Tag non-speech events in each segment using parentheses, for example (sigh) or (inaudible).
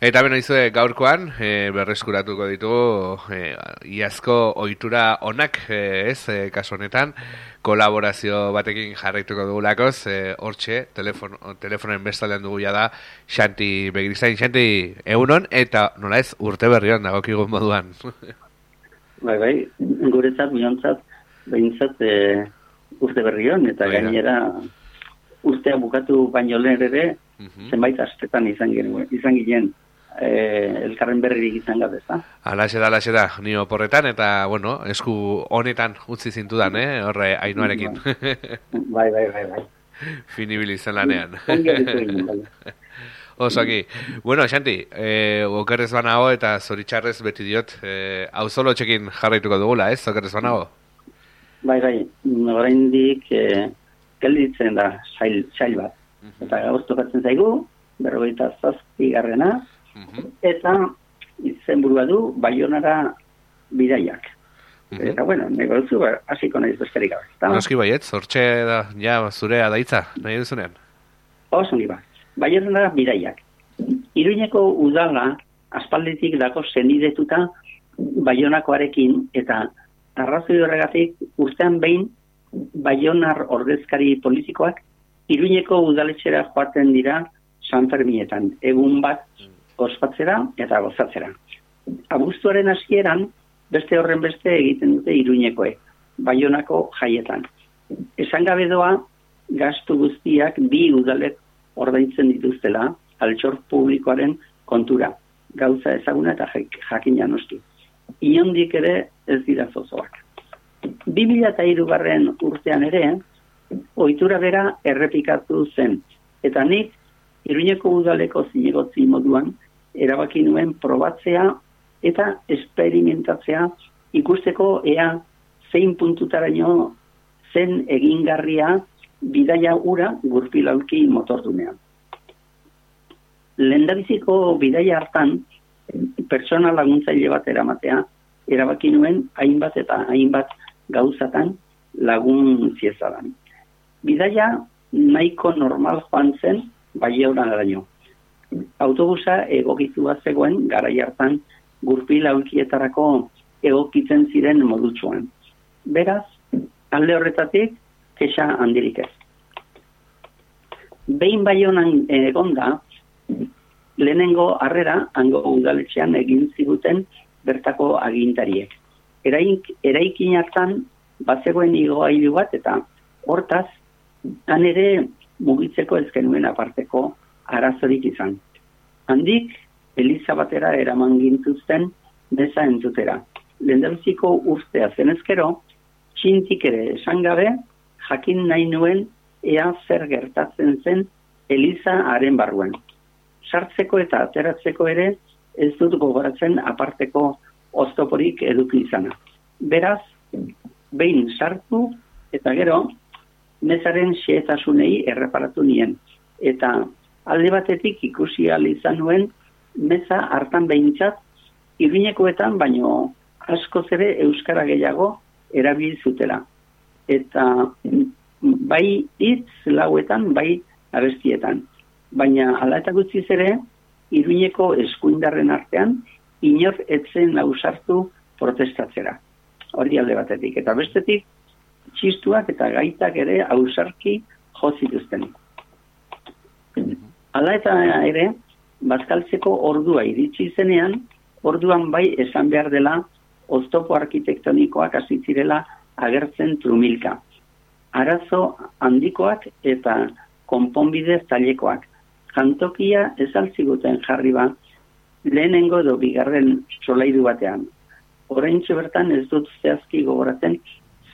Eta beno izue gaurkoan, e, berreskuratuko ditugu, e, iazko ohitura onak, e, ez, e, kaso honetan, kolaborazio batekin jarraituko dugulakoz, e, hortxe, telefon, telefonen bestaldean dugu da, Xanti Begrizain, Xanti, egunon, eta nola ez, urte berrion dagokigun moduan. (laughs) bai, bai, guretzat, biontzat, behintzat, e, urte berrion, eta Baina. gainera, urtea bukatu baino lehen ere, zenbait astetan izan, izan ginen, eh, elkarren berririk izan gabe, ez da? Alaxe da, alaxe da, ni oporretan, eta, bueno, esku honetan utzi zintudan, eh, horre, ainuarekin. bai, bai, bai, bai. Finibili izan lanean. (laughs) Oso aquí. Bueno, Xanti, eh, okerrez banago eta zoritxarrez beti diot, eh, hau zolo txekin jarraituko dugula, ez, okerrez banago? Bai, bai, orain dik, eh, gelditzen da, sail, sail bat. Mhm. Eta gauztu zaigu, berrogeita zazpi garrena, -hmm. eta izenburua du baionara bidaiak. Mm -hmm. Eta bueno, negozio ba, hasiko naiz besterik gabe. Noski baiet, sortxe da, ja, zurea daitza, nahi duzunean. Oso ba. Baionara bidaiak. Iruñeko udala aspalditik dako zenidetuta baionakoarekin eta arrazoi horregatik urtean behin baionar ordezkari politikoak Iruñeko udaletxera joaten dira San Fermietan. Egun bat ospatzera eta gozatzera. Abuztuaren hasieran beste horren beste egiten dute iruñekoek, baionako jaietan. Esan gabe doa, gastu guztiak bi udalek ordaintzen dituztela altxor publikoaren kontura. Gauza ezaguna eta jakina noski. Iondik ere ez dira zozoak. 2003 garren urtean ere, ohitura bera errepikatu zen. Eta nik, iruñeko udaleko zinegotzi moduan, erabaki nuen probatzea eta esperimentatzea ikusteko ea zein puntutaraino zen egingarria bidaia ura gurpilauki motordunean. Lendabiziko bidaia hartan, pertsona laguntzaile bat eramatea, erabaki nuen hainbat eta hainbat gauzatan lagun ziezadan. Bidaia nahiko normal joan zen, bai daño autobusa egokitu bat zegoen garai hartan gurpil aulkietarako egokitzen ziren modutsuan. Beraz, alde horretatik, kexa handirik ez. Behin bai egonda, lehenengo harrera, hango udaletxean egin ziguten bertako agintariek. Eraik, eraikin hartan, bazegoen igoailu bat, eta hortaz, han ere mugitzeko ezkenuen aparteko arazorik izan. Handik, Eliza batera eraman gintuzten beza entzutera. Lendabiziko urtea zenezkero, txintik ere esan gabe, jakin nahi nuen ea zer gertatzen zen Eliza haren barruen. Sartzeko eta ateratzeko ere ez dut gogoratzen aparteko oztoporik eduki izana. Beraz, behin sartu eta gero, mezaren xeetasunei erreparatu nien. Eta alde batetik ikusi izan nuen meza hartan behintzat irinekoetan baino asko zere euskara gehiago erabil zutela. Eta bai hitz lauetan, bai abestietan. Baina ala eta gutxi zere, iruineko eskuindarren artean, inor etzen ausartu protestatzera. Hori alde batetik. Eta bestetik, txistuak eta gaitak ere ausarki jozituztenik. Hala eta ere, bazkaltzeko ordua iritsi zenean, orduan bai esan behar dela oztopo arkitektonikoak azitzirela agertzen trumilka. Arazo handikoak eta konponbide zailekoak. Jantokia ez altziguten jarri ba, lehenengo edo bigarren solaidu batean. Horein bertan ez dut zehazki gogoratzen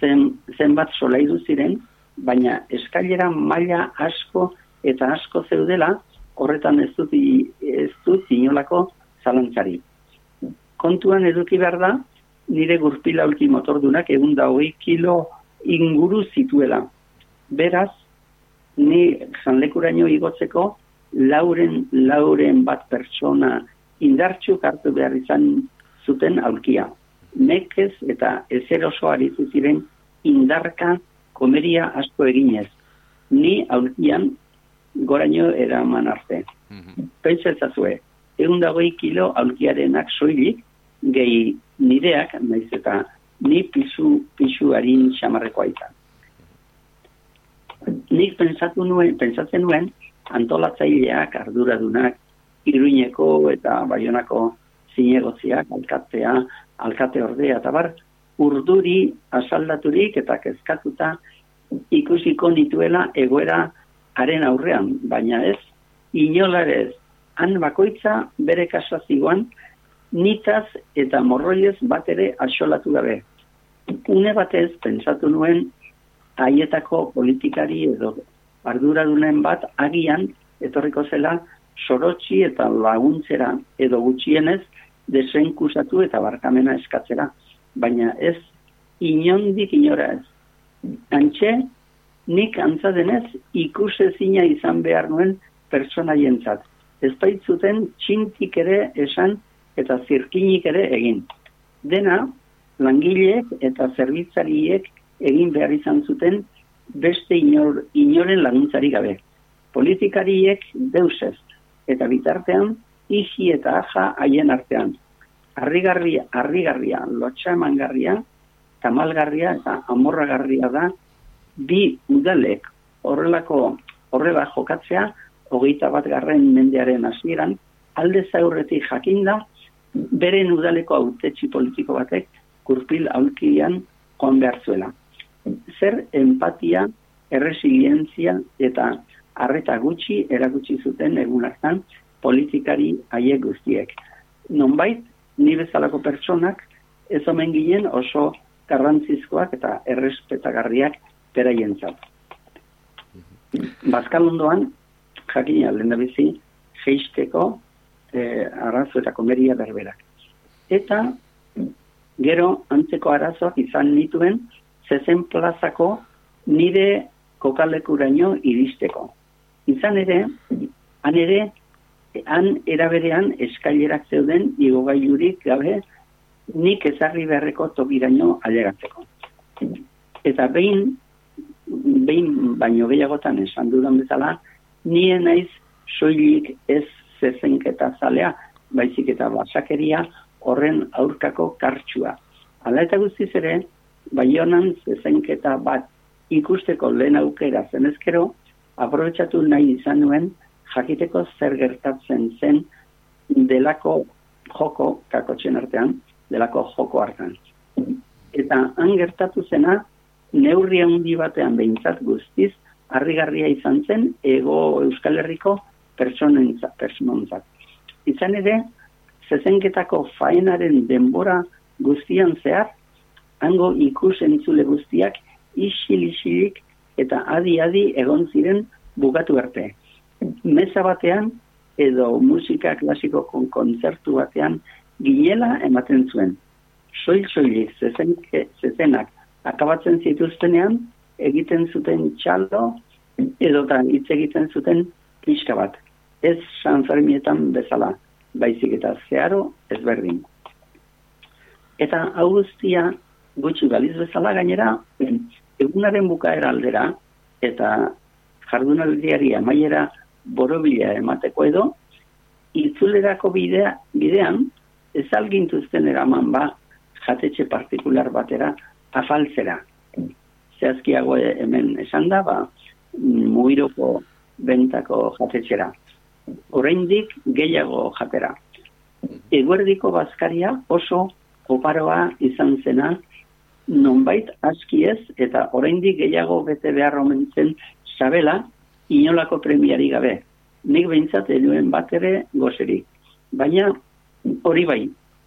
zen, zenbat solaidu ziren, baina eskailera maila asko eta asko zeudela, horretan ez dut, ez dut inolako zalantzari. Kontuan eduki behar da, nire gurpila ulti motordunak egun da hoi kilo inguru zituela. Beraz, ni zanlekuraino igotzeko, lauren, lauren bat pertsona indartxuk hartu behar izan zuten aulkia. Nekez eta ezer oso arizu ziren indarka komeria asko eginez. Ni aulkian goraino eraman arte. Mm -hmm. egun dagoi kilo aulkiarenak soilik, gehi nireak, naiz eta ni pisu, pisu harin xamarrekoa izan. Nik pensatu nuen, pensatzen nuen, antolatzaileak, arduradunak, iruñeko eta baionako zinegotziak, alkatea, alkate ordea, eta bar, urduri asaldaturik eta kezkatuta ikusiko nituela egoera haren aurrean, baina ez, inolarez, han bakoitza bere kasazioan, nitaz eta morroiez bat ere asolatu gabe. Une batez, pentsatu nuen, haietako politikari edo arduradunen bat agian etorriko zela sorotxi eta laguntzera edo gutxienez desenkusatu eta barkamena eskatzera. Baina ez inondik inora ez. Antxe, nik antzadenez ikusezina izan behar nuen persona jentzat. Ez baitzuten txintik ere esan eta zirkinik ere egin. Dena, langileek eta zerbitzariek egin behar izan zuten beste inor, inoren laguntzari gabe. Politikariek deusez, eta bitartean, isi eta aja haien artean. Arrigarria, arrigarria, lotxa emangarria, tamalgarria eta amorragarria da, bi udalek horrelako horrela jokatzea, hogeita bat garren mendearen hasieran alde zaurretik jakinda, beren udaleko autetxi politiko batek kurpil aulkian joan behar zuela. Zer empatia, erresilientzia eta arreta gutxi erakutsi zuten egun hartan politikari haiek guztiek. Nonbait, ni bezalako pertsonak ez omen ginen oso garrantzizkoak eta errespetagarriak peraien zat. Bazkalundoan, jakina, lehen da bizi, geisteko e, arazo eta komeria berberak. Eta gero antzeko arazoak izan nituen zezen plazako nire kokalekuraino iristeko. Izan ere, han ere, han eraberean eskailerak zeuden igogailurik gabe nik ezarri beharreko tokiraino alegatzeko. Eta behin, behin baino gehiagotan esan dudan bezala, nien naiz soilik ez zezenketa zalea, baizik eta basakeria horren aurkako kartxua. Hala eta guztiz ere, bai honan zezenketa bat ikusteko lehen aukera zenezkero, aprobetsatu nahi izan nuen jakiteko zer gertatzen zen delako joko, kakotxen artean, delako joko hartan. Eta han gertatu zena, neurri handi batean behintzat guztiz, harrigarria izan zen, ego Euskal Herriko pertsonentzat. Izan ere, zezenketako faenaren denbora guztian zehar, hango ikus entzule guztiak isil-isilik eta adi-adi egon ziren bugatu arte. Meza batean, edo musika klasiko kon kontzertu batean, ginela ematen zuen. Soil-soilik zezenak akabatzen zituztenean, egiten zuten txaldo, edo hitz egiten zuten pixka bat ez sanfermietan bezala, baizik eta zeharo ezberdin. Eta augustia gutxi baliz bezala gainera, egunaren bukaera aldera, eta jardunaldiari amaiera borobila emateko edo, itzulerako bidea, bidean, ez algintuzten eraman ba, jatetxe partikular batera afaltzera. Zehazkiago hemen esan da, ba, muiroko bentako jatetxera oraindik gehiago jatera. Eguerdiko bazkaria oso oparoa izan zena, nonbait aski ez, eta oraindik gehiago bete behar omentzen sabela, inolako premiari gabe. Nik behintzat eduen bat ere gozerik. Baina hori bai,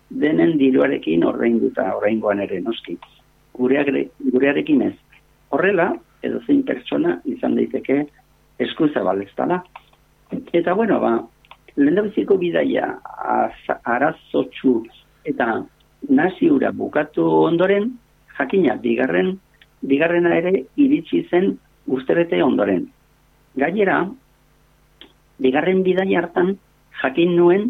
denen diruarekin ordainduta oraingoan ere noski. Gurearekin ez. Horrela, edo zein pertsona izan daiteke eskuza balestala. Eta bueno, ba, lehendabiziko bidaia arazotxu eta naziura bukatu ondoren, jakina, bigarren, bigarrena ere iritsi zen usterete ondoren. Gainera, bigarren bidaia hartan, jakin nuen,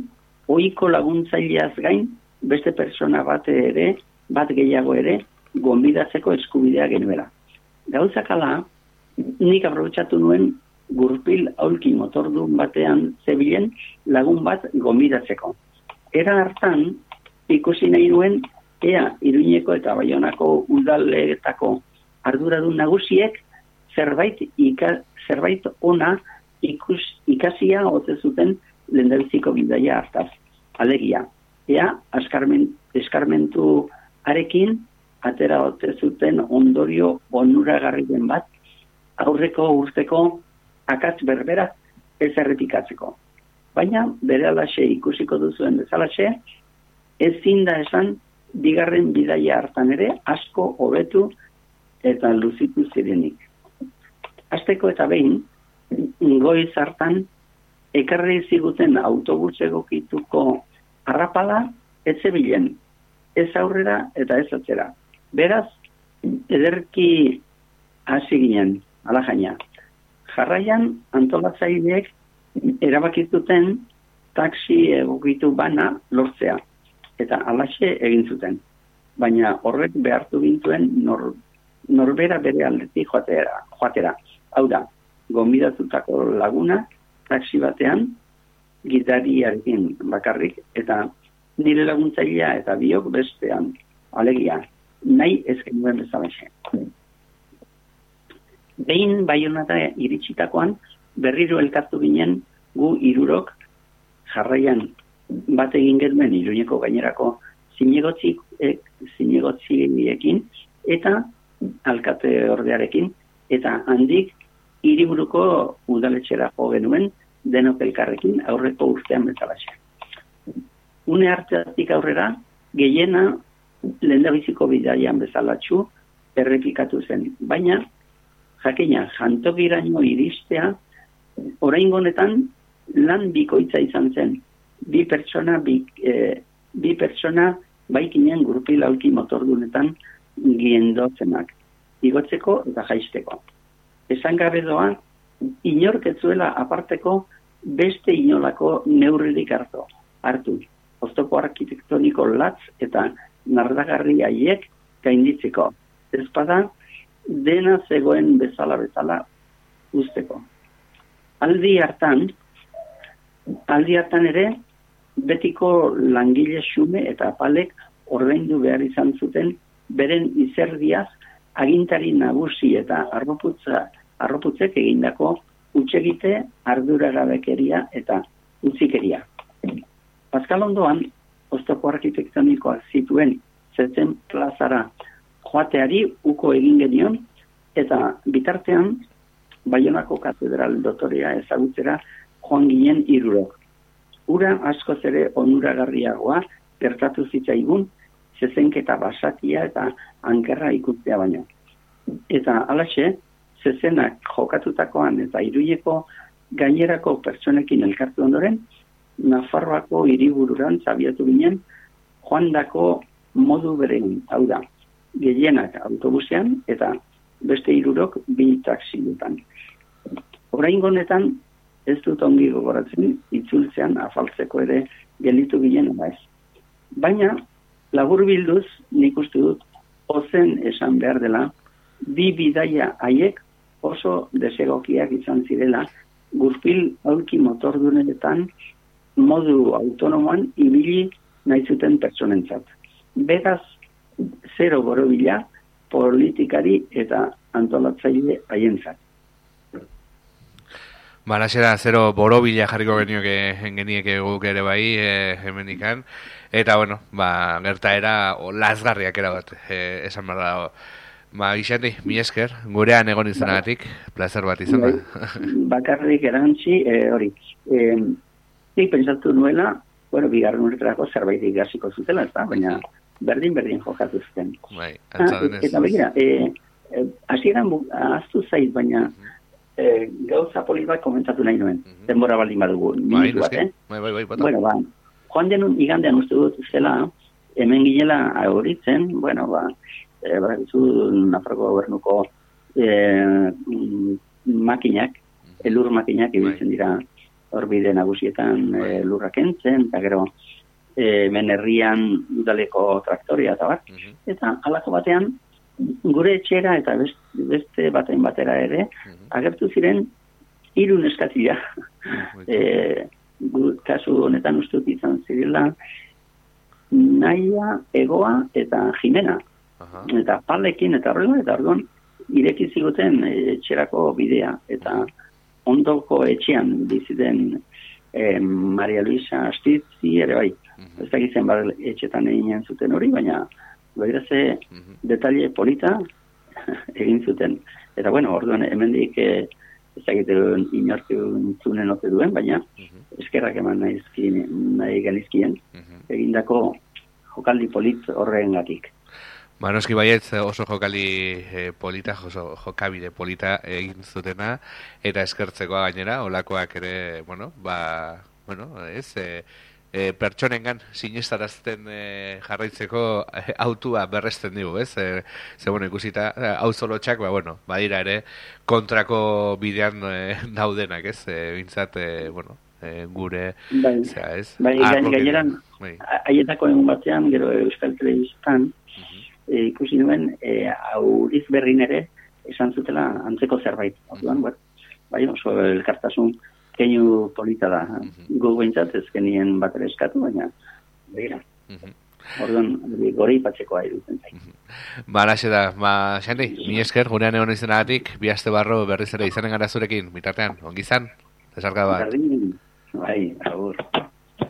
oiko laguntzaileaz gain, beste persona bat ere, bat gehiago ere, gonbidatzeko eskubidea genuela. Gauzakala, nik aprobetsatu nuen gurpil aulki motordun batean zebilen lagun bat gomidatzeko. Era hartan, ikusi nahi duen, ea iruñeko eta baionako udaleetako arduradun nagusiek zerbait ika, zerbait ona ikus, ikasia ote zuten lendabiziko bidaia hartaz. Alegia, ea askarmen, eskarmentu arekin atera ote zuten ondorio onuragarri den bat aurreko urteko akatz berbera ez errepikatzeko. Baina, bere alaxe ikusiko duzuen bezalaxe, ezin da esan, bigarren bidaia hartan ere, asko hobetu eta luzitu zirenik. Azteko eta behin, goiz hartan, ekarri ziguten autobus egokituko harrapala, ez zebilen, ez aurrera eta ez atzera. Beraz, ederki hasi ginen, ala jaina. Jarraian, antolatzaileek erabakituten taksi egokitu bana lortzea. Eta alaxe egin zuten. Baina horrek behartu gintuen nor, norbera bere aldetik joatera. joatera. Hau da, gombidatutako laguna taksi batean gitariarekin bakarrik eta nire laguntzailea eta biok bestean alegia nahi ez genuen bezalaxe behin baionata iritsitakoan berriro elkartu ginen gu irurok jarraian bat egin genuen iruñeko gainerako zinegotzi e, zinegotziekin eta alkate ordearekin eta handik hiriburuko udaletxera jo genuen denok elkarrekin aurreko urtean bezalaxe. Une hartatik aurrera, gehiena lehendabiziko bidaian bezalatxu errepikatu zen. Baina, jakina jantokiraino iristea orain honetan lan bikoitza izan zen. Bi pertsona bi, e, bi pertsona baikinen grupi lauki motordunetan giendozenak igotzeko eta jaisteko. Esan gabe doa inorketzuela aparteko beste inolako neurririk hartu. Hartu oztopo arkitektoniko latz eta nardagarri haiek gainditzeko ezpada dena zegoen bezala bezala usteko. Aldi hartan, aldi hartan ere, betiko langile xume eta apalek ordaindu behar izan zuten beren izerdiaz agintari nagusi eta arroputza, arroputzek egindako utxegite arduragabekeria eta utzikeria. Pascal ondoan, oztoko arkitektonikoak zituen zetzen plazara joateari uko egin genion, eta bitartean, Baionako katedral dotorea ezagutzera joan ginen irurok. Ura asko ere onuragarriagoa gertatu zitzaigun, zezenketa basatia eta ankerra ikustea baino. Eta alaxe, zezenak jokatutakoan eta iruieko gainerako pertsonekin elkartu ondoren, Nafarroako hiribururan zabiatu ginen, joan dako modu beren, hau da, gehienak autobusean eta beste irurok bi taksi dutan. Horain honetan ez dut ongi gogoratzen itzultzean afaltzeko ere gelitu ginen ez. Baina labur bilduz nik uste dut ozen esan behar dela bi bidaia haiek oso desegokiak izan zirela gurpil aulki motordunetan modu autonomoan ibili nahi zuten pertsonentzat. Beraz, zero borobila politikari eta antolatzaile haientzat. Ba, zero borobila jarriko genioke genieke guk ere bai e, hemenikan. Eta, bueno, ba, gertaera o lasgarriak era bat, e, esan barra Ba, Ixandi, mi esker, gurean egon izanatik, placer bat izan da. Bai, bakarrik erantzi, e, hori, e, nik pentsatu nuela, bueno, bigarren urterako zerbait ikasiko zutela, ez da, baina berdin-berdin jokatu zuten. Bai, ah, eta begira, e, e, azieran aztu zait, baina e, gauza poli bat komentatu nahi nuen, mm -hmm. denbora baldin badugu. Bai, bat, eh? bai, bai, bai, bueno, ba, joan denun igandean uste dut zela, hemen ginela aurritzen, bueno, ba, e, ba, zu Nafarko gobernuko e, makinak, elur makinak, ibiltzen dira horbide nagusietan e, lurrak entzen, eta gero, e, menerrian udaleko traktoria eta bat. Mhm. Eta alako batean, gure etxera eta beste baten batera ere, mhm. agertu ziren irun eskatila. (laughs) e, kasu honetan ustut izan zirela, naia, egoa eta jimena. Aha. Eta palekin eta horrela, eta orduan, ireki ziguten etxerako bidea. Eta ondoko etxean biziten e, Maria Luisa Astitzi ere bai. Uh -huh. Ez dakitzen bar etxetan eginen zuten hori, baina begira ze uh detalle polita (laughs) egin zuten. Eta bueno, orduan hemendik eh ez dakiten inortu zunen ote duen, baina eskerrak eman naizkin, nahi genizkien, egindako jokaldi polit horrengatik. Ba, noski baiet oso jokali e, polita, oso jokabide polita egin zutena, eta eskertzekoa gainera, olakoak ere, bueno, ba, bueno, ez, e, e, pertsonengan sinestarazten e, jarraitzeko autua berresten digu, ez? E, ze, bueno, ikusita, hau zolotxak, ba, bueno, badira ere, kontrako bidean e, (laughs) daudenak, ez? E, bintzat, e, bueno, e, gure, bai, zera, ez? Bai, gaineran, bai. aietako egun batean, gero Euskal Telebistan, e, ikusi duen e, auriz berrin ere esan zutela antzeko zerbait. Orduan, bai, bai oso elkartasun keinu polita da. Mm -hmm. Gu behintzat ez genien bat eskatu, baina begira. Mm -hmm. Orduan, gori ipatzeko ari duten zain. Ba, naxe da, ba, xandi, mi esker, gurean egon izan agatik, bi aste barro berriz ere izanen gara zurekin, mitartean, ongi izan, desarka bat. Bai, agur.